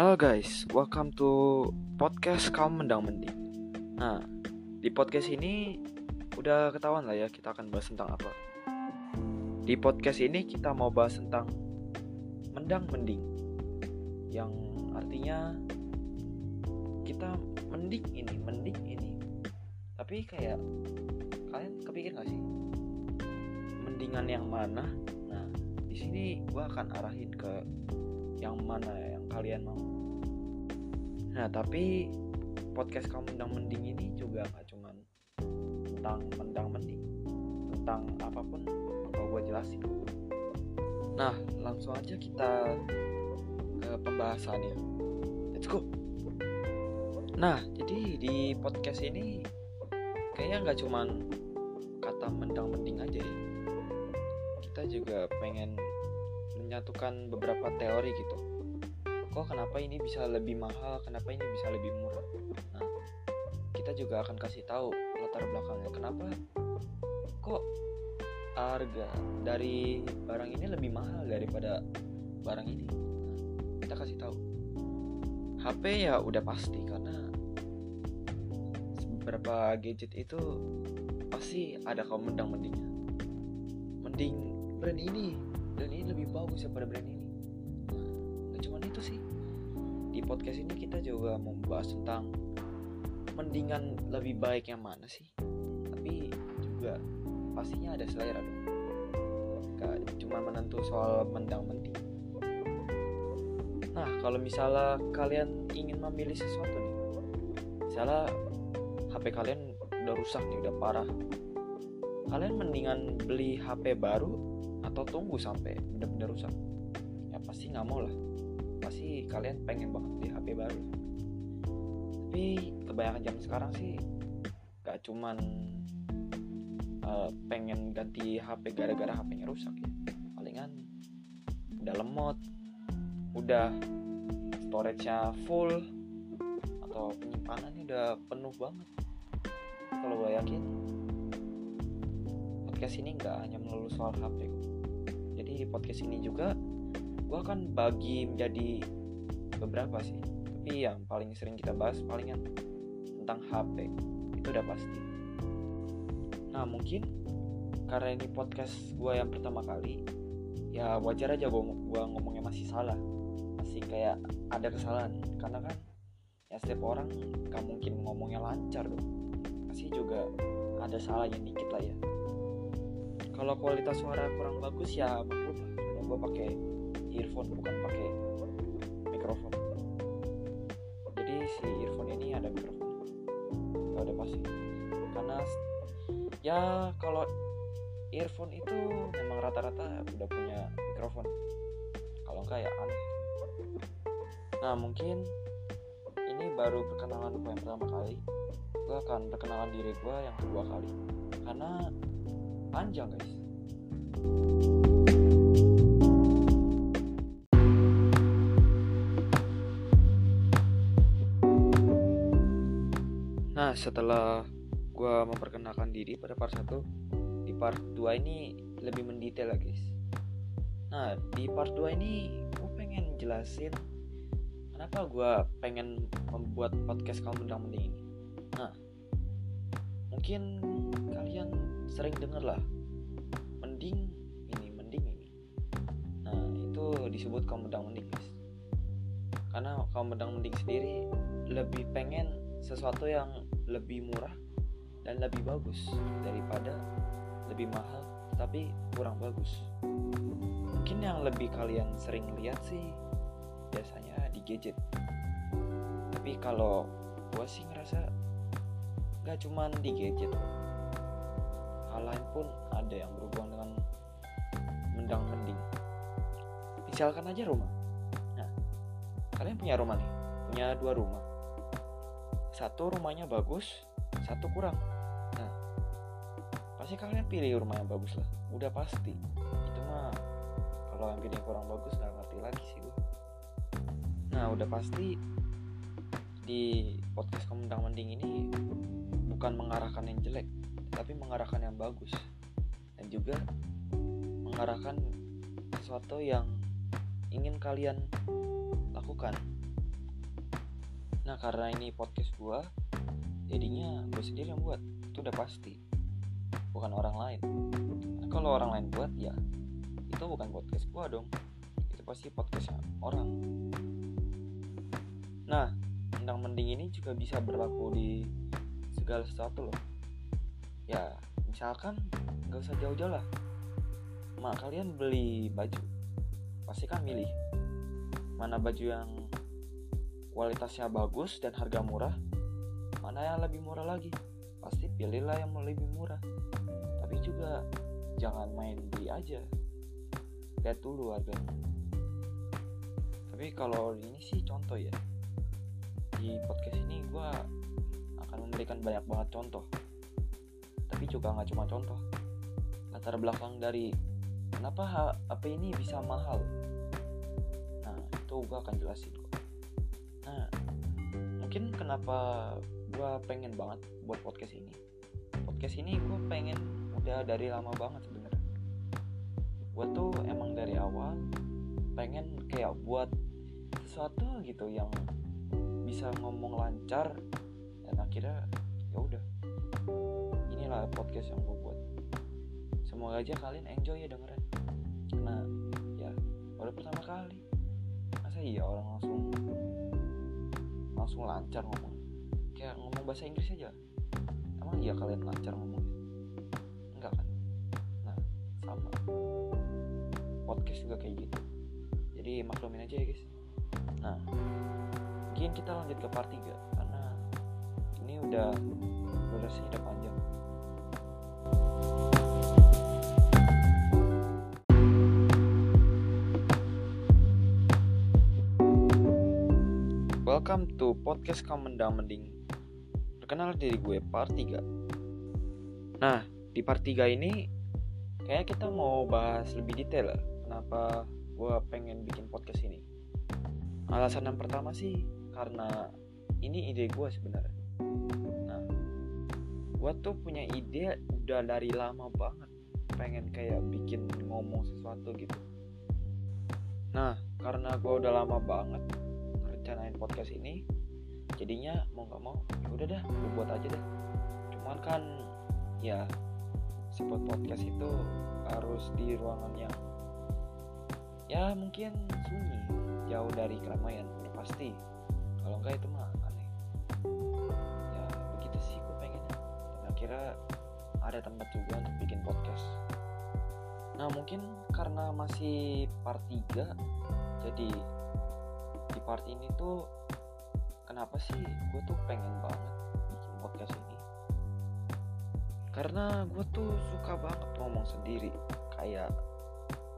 Halo guys, welcome to podcast kaum mendang mending. Nah, di podcast ini udah ketahuan lah ya kita akan bahas tentang apa. Di podcast ini kita mau bahas tentang mendang mending, yang artinya kita mending ini, mending ini. Tapi kayak kalian kepikir gak sih mendingan yang mana? Nah, di sini gua akan arahin ke yang mana yang kalian mau. Nah, tapi podcast kamu mendang mending ini juga gak cuman tentang mendang mending, tentang apa pun bakal gue jelasin. Nah, langsung aja kita ke pembahasannya. Let's go. Nah, jadi di podcast ini kayaknya nggak cuman kata mendang mending aja ya. Kita juga pengen menyatukan beberapa teori gitu kok kenapa ini bisa lebih mahal kenapa ini bisa lebih murah? Nah kita juga akan kasih tahu latar belakangnya. Kenapa kok harga dari barang ini lebih mahal daripada barang ini? Nah, kita kasih tahu. HP ya udah pasti karena beberapa gadget itu pasti ada kaum mendang mendingnya mending brand ini. Brand ini lebih bagus daripada brand ini cuman itu sih. Di podcast ini kita juga membahas tentang mendingan lebih baik yang mana sih? Tapi juga pastinya ada selera dong. Gak cuma menentu soal mendang mending nah kalau misalnya kalian ingin memilih sesuatu nih misalnya HP kalian udah rusak nih udah parah. Kalian mendingan beli HP baru atau tunggu sampai benar-benar rusak? Ya pasti nggak mau lah pasti kalian pengen banget beli HP baru. Tapi kebanyakan jam sekarang sih gak cuman uh, pengen ganti HP gara-gara HP-nya rusak ya. Palingan udah lemot udah storage-nya full atau penyimpanannya udah penuh banget. Kalau gue yakin podcast ini nggak hanya melulu soal HP jadi di podcast ini juga gue akan bagi menjadi beberapa sih. Tapi yang paling sering kita bahas palingan tentang HP itu udah pasti. Nah mungkin karena ini podcast gue yang pertama kali ya wajar aja gue gua ngomongnya masih salah. Masih kayak ada kesalahan. Karena kan ya setiap orang gak mungkin ngomongnya lancar dong. Pasti juga ada salahnya dikit lah ya. Kalau kualitas suara kurang bagus ya maklum lah. Gue pakai earphone bukan pakai mikrofon. Jadi si earphone ini ada mikrofon. Ya udah pasti karena ya kalau earphone itu memang rata-rata udah punya mikrofon. Kalau enggak ya aneh. Nah mungkin ini baru perkenalan gue yang pertama kali. Gue akan perkenalan diri gue yang kedua kali. Karena panjang guys. nah setelah gue memperkenalkan diri pada part 1 di part 2 ini lebih mendetail lah guys. Nah di part 2 ini gue pengen jelasin kenapa gue pengen membuat podcast kamu mendang mending ini. Nah mungkin kalian sering denger lah mending ini mending ini. Nah itu disebut kaum mendang mending guys. Karena kaum mendang mending sendiri lebih pengen sesuatu yang lebih murah dan lebih bagus daripada lebih mahal tapi kurang bagus. Mungkin yang lebih kalian sering lihat sih biasanya di gadget. Tapi kalau gua sih ngerasa nggak cuman di gadget. Hal lain pun ada yang berhubungan dengan mendang mending. Misalkan aja rumah. Nah kalian punya rumah nih punya dua rumah satu rumahnya bagus satu kurang. Nah pasti kalian pilih rumah yang bagus lah. Udah pasti. Itu mah kalau yang pilih kurang bagus nggak ngerti lagi sih gue nah udah pasti di podcast kemendang mending ini bukan mengarahkan yang jelek tapi mengarahkan yang bagus. Dan juga mengarahkan sesuatu yang ingin kalian lakukan nah karena ini podcast gue jadinya gue sendiri yang buat. Itu udah pasti. Bukan orang lain. Nah, kalau orang lain buat ya itu bukan podcast gue dong. Itu pasti podcastnya orang. Nah undang mending ini juga bisa berlaku di segala sesuatu loh. Ya misalkan nggak usah jauh-jauh lah. Mak kalian beli baju. Pasti kan milih mana baju yang kualitasnya bagus dan harga murah mana yang lebih murah lagi? Pasti pilihlah yang lebih murah. Tapi juga jangan main beli aja. Lihat dulu harganya. Tapi kalau ini sih contoh ya. Di podcast ini gue akan memberikan banyak banget contoh. Tapi juga nggak cuma contoh. Latar belakang dari kenapa HP ini bisa mahal? Nah itu gue akan jelasin kok nah mungkin kenapa gue pengen banget buat podcast ini? Podcast ini gue pengen udah dari lama banget sebenarnya. Gue tuh emang dari awal pengen kayak buat sesuatu gitu yang bisa ngomong lancar dan akhirnya ya udah. Inilah podcast yang gue buat. Semoga aja kalian enjoy ya dengerin. Karena ya baru pertama kali. Masa iya orang langsung langsung lancar ngomong. Kayak ngomong bahasa Inggris aja. Emang iya kalian lancar ngomong enggak kan? Nah sama. Podcast juga kayak gitu. Jadi maklumin aja ya guys. Nah mungkin kita lanjut ke part 3 karena ini udah durasinya udah panjang Welcome to podcast Kamendang Mending. Perkenal diri gue part 3 Nah, di part 3 ini Kayaknya kita mau bahas lebih detail Kenapa gue pengen bikin podcast ini. Alasan yang pertama sih Karena ini ide gue sebenarnya. Nah, gue tuh punya ide udah dari lama banget Pengen kayak bikin ngomong sesuatu gitu. Nah, karena gue udah lama banget rencanain podcast ini jadinya mau nggak mau ya udah dah gue buat aja deh. Cuman kan ya sebuah podcast itu harus di ruangan yang ya mungkin sunyi jauh dari keramaian udah pasti. Kalau enggak itu mah aneh. Ya begitu sih gue pengennya. Dan akhirnya ada tempat juga untuk bikin podcast. Nah mungkin karena masih part 3 jadi di part ini tuh kenapa sih gue tuh pengen banget bikin podcast ini? Karena gue tuh suka banget ngomong sendiri kayak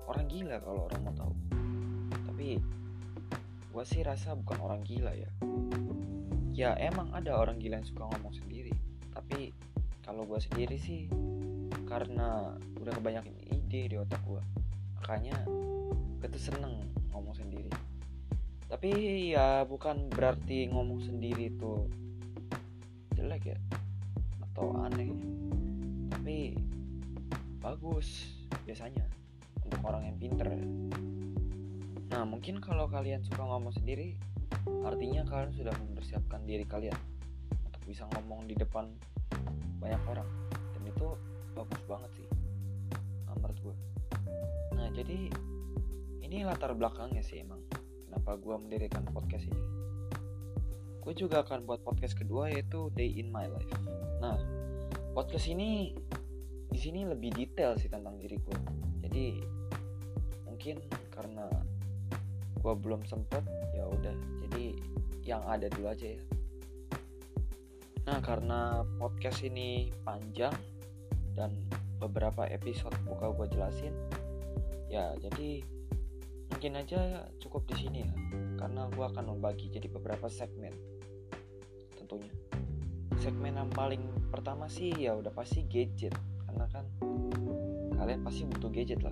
orang gila kalau orang mau tahu. Tapi gue sih rasa bukan orang gila ya. Ya emang ada orang gila yang suka ngomong sendiri. Tapi kalau gue sendiri sih karena udah kebanyakan ide di otak gue makanya gue tuh seneng ngomong sendiri tapi ya bukan berarti ngomong sendiri itu jelek ya atau aneh. Tapi bagus biasanya untuk orang yang pinter. Nah mungkin kalau kalian suka ngomong sendiri artinya kalian sudah mempersiapkan diri kalian untuk bisa ngomong di depan banyak orang. Dan itu bagus banget sih menurut gue nah jadi ini latar belakangnya sih emang kenapa gue mendirikan podcast ini? Gue juga akan buat podcast kedua yaitu Day in My Life. Nah podcast ini di sini lebih detail sih tentang diri gue jadi mungkin karena gue belum sempet ya udah. Jadi yang ada dulu aja ya. Nah karena podcast ini panjang dan beberapa episode buka gue jelasin ya jadi mungkin aja cukup di sini ya karena gue akan membagi jadi beberapa segmen tentunya. Segmen yang paling pertama sih ya udah pasti gadget karena kan kalian pasti butuh gadget lah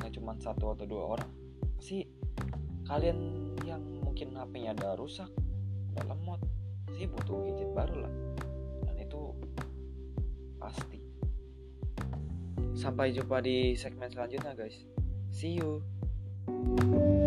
nggak cuma satu atau dua orang. Pasti kalian yang mungkin HP-nya ada rusak ada lemot sih butuh gadget baru lah. Dan itu pasti. Sampai jumpa di segmen selanjutnya guys. See Thank you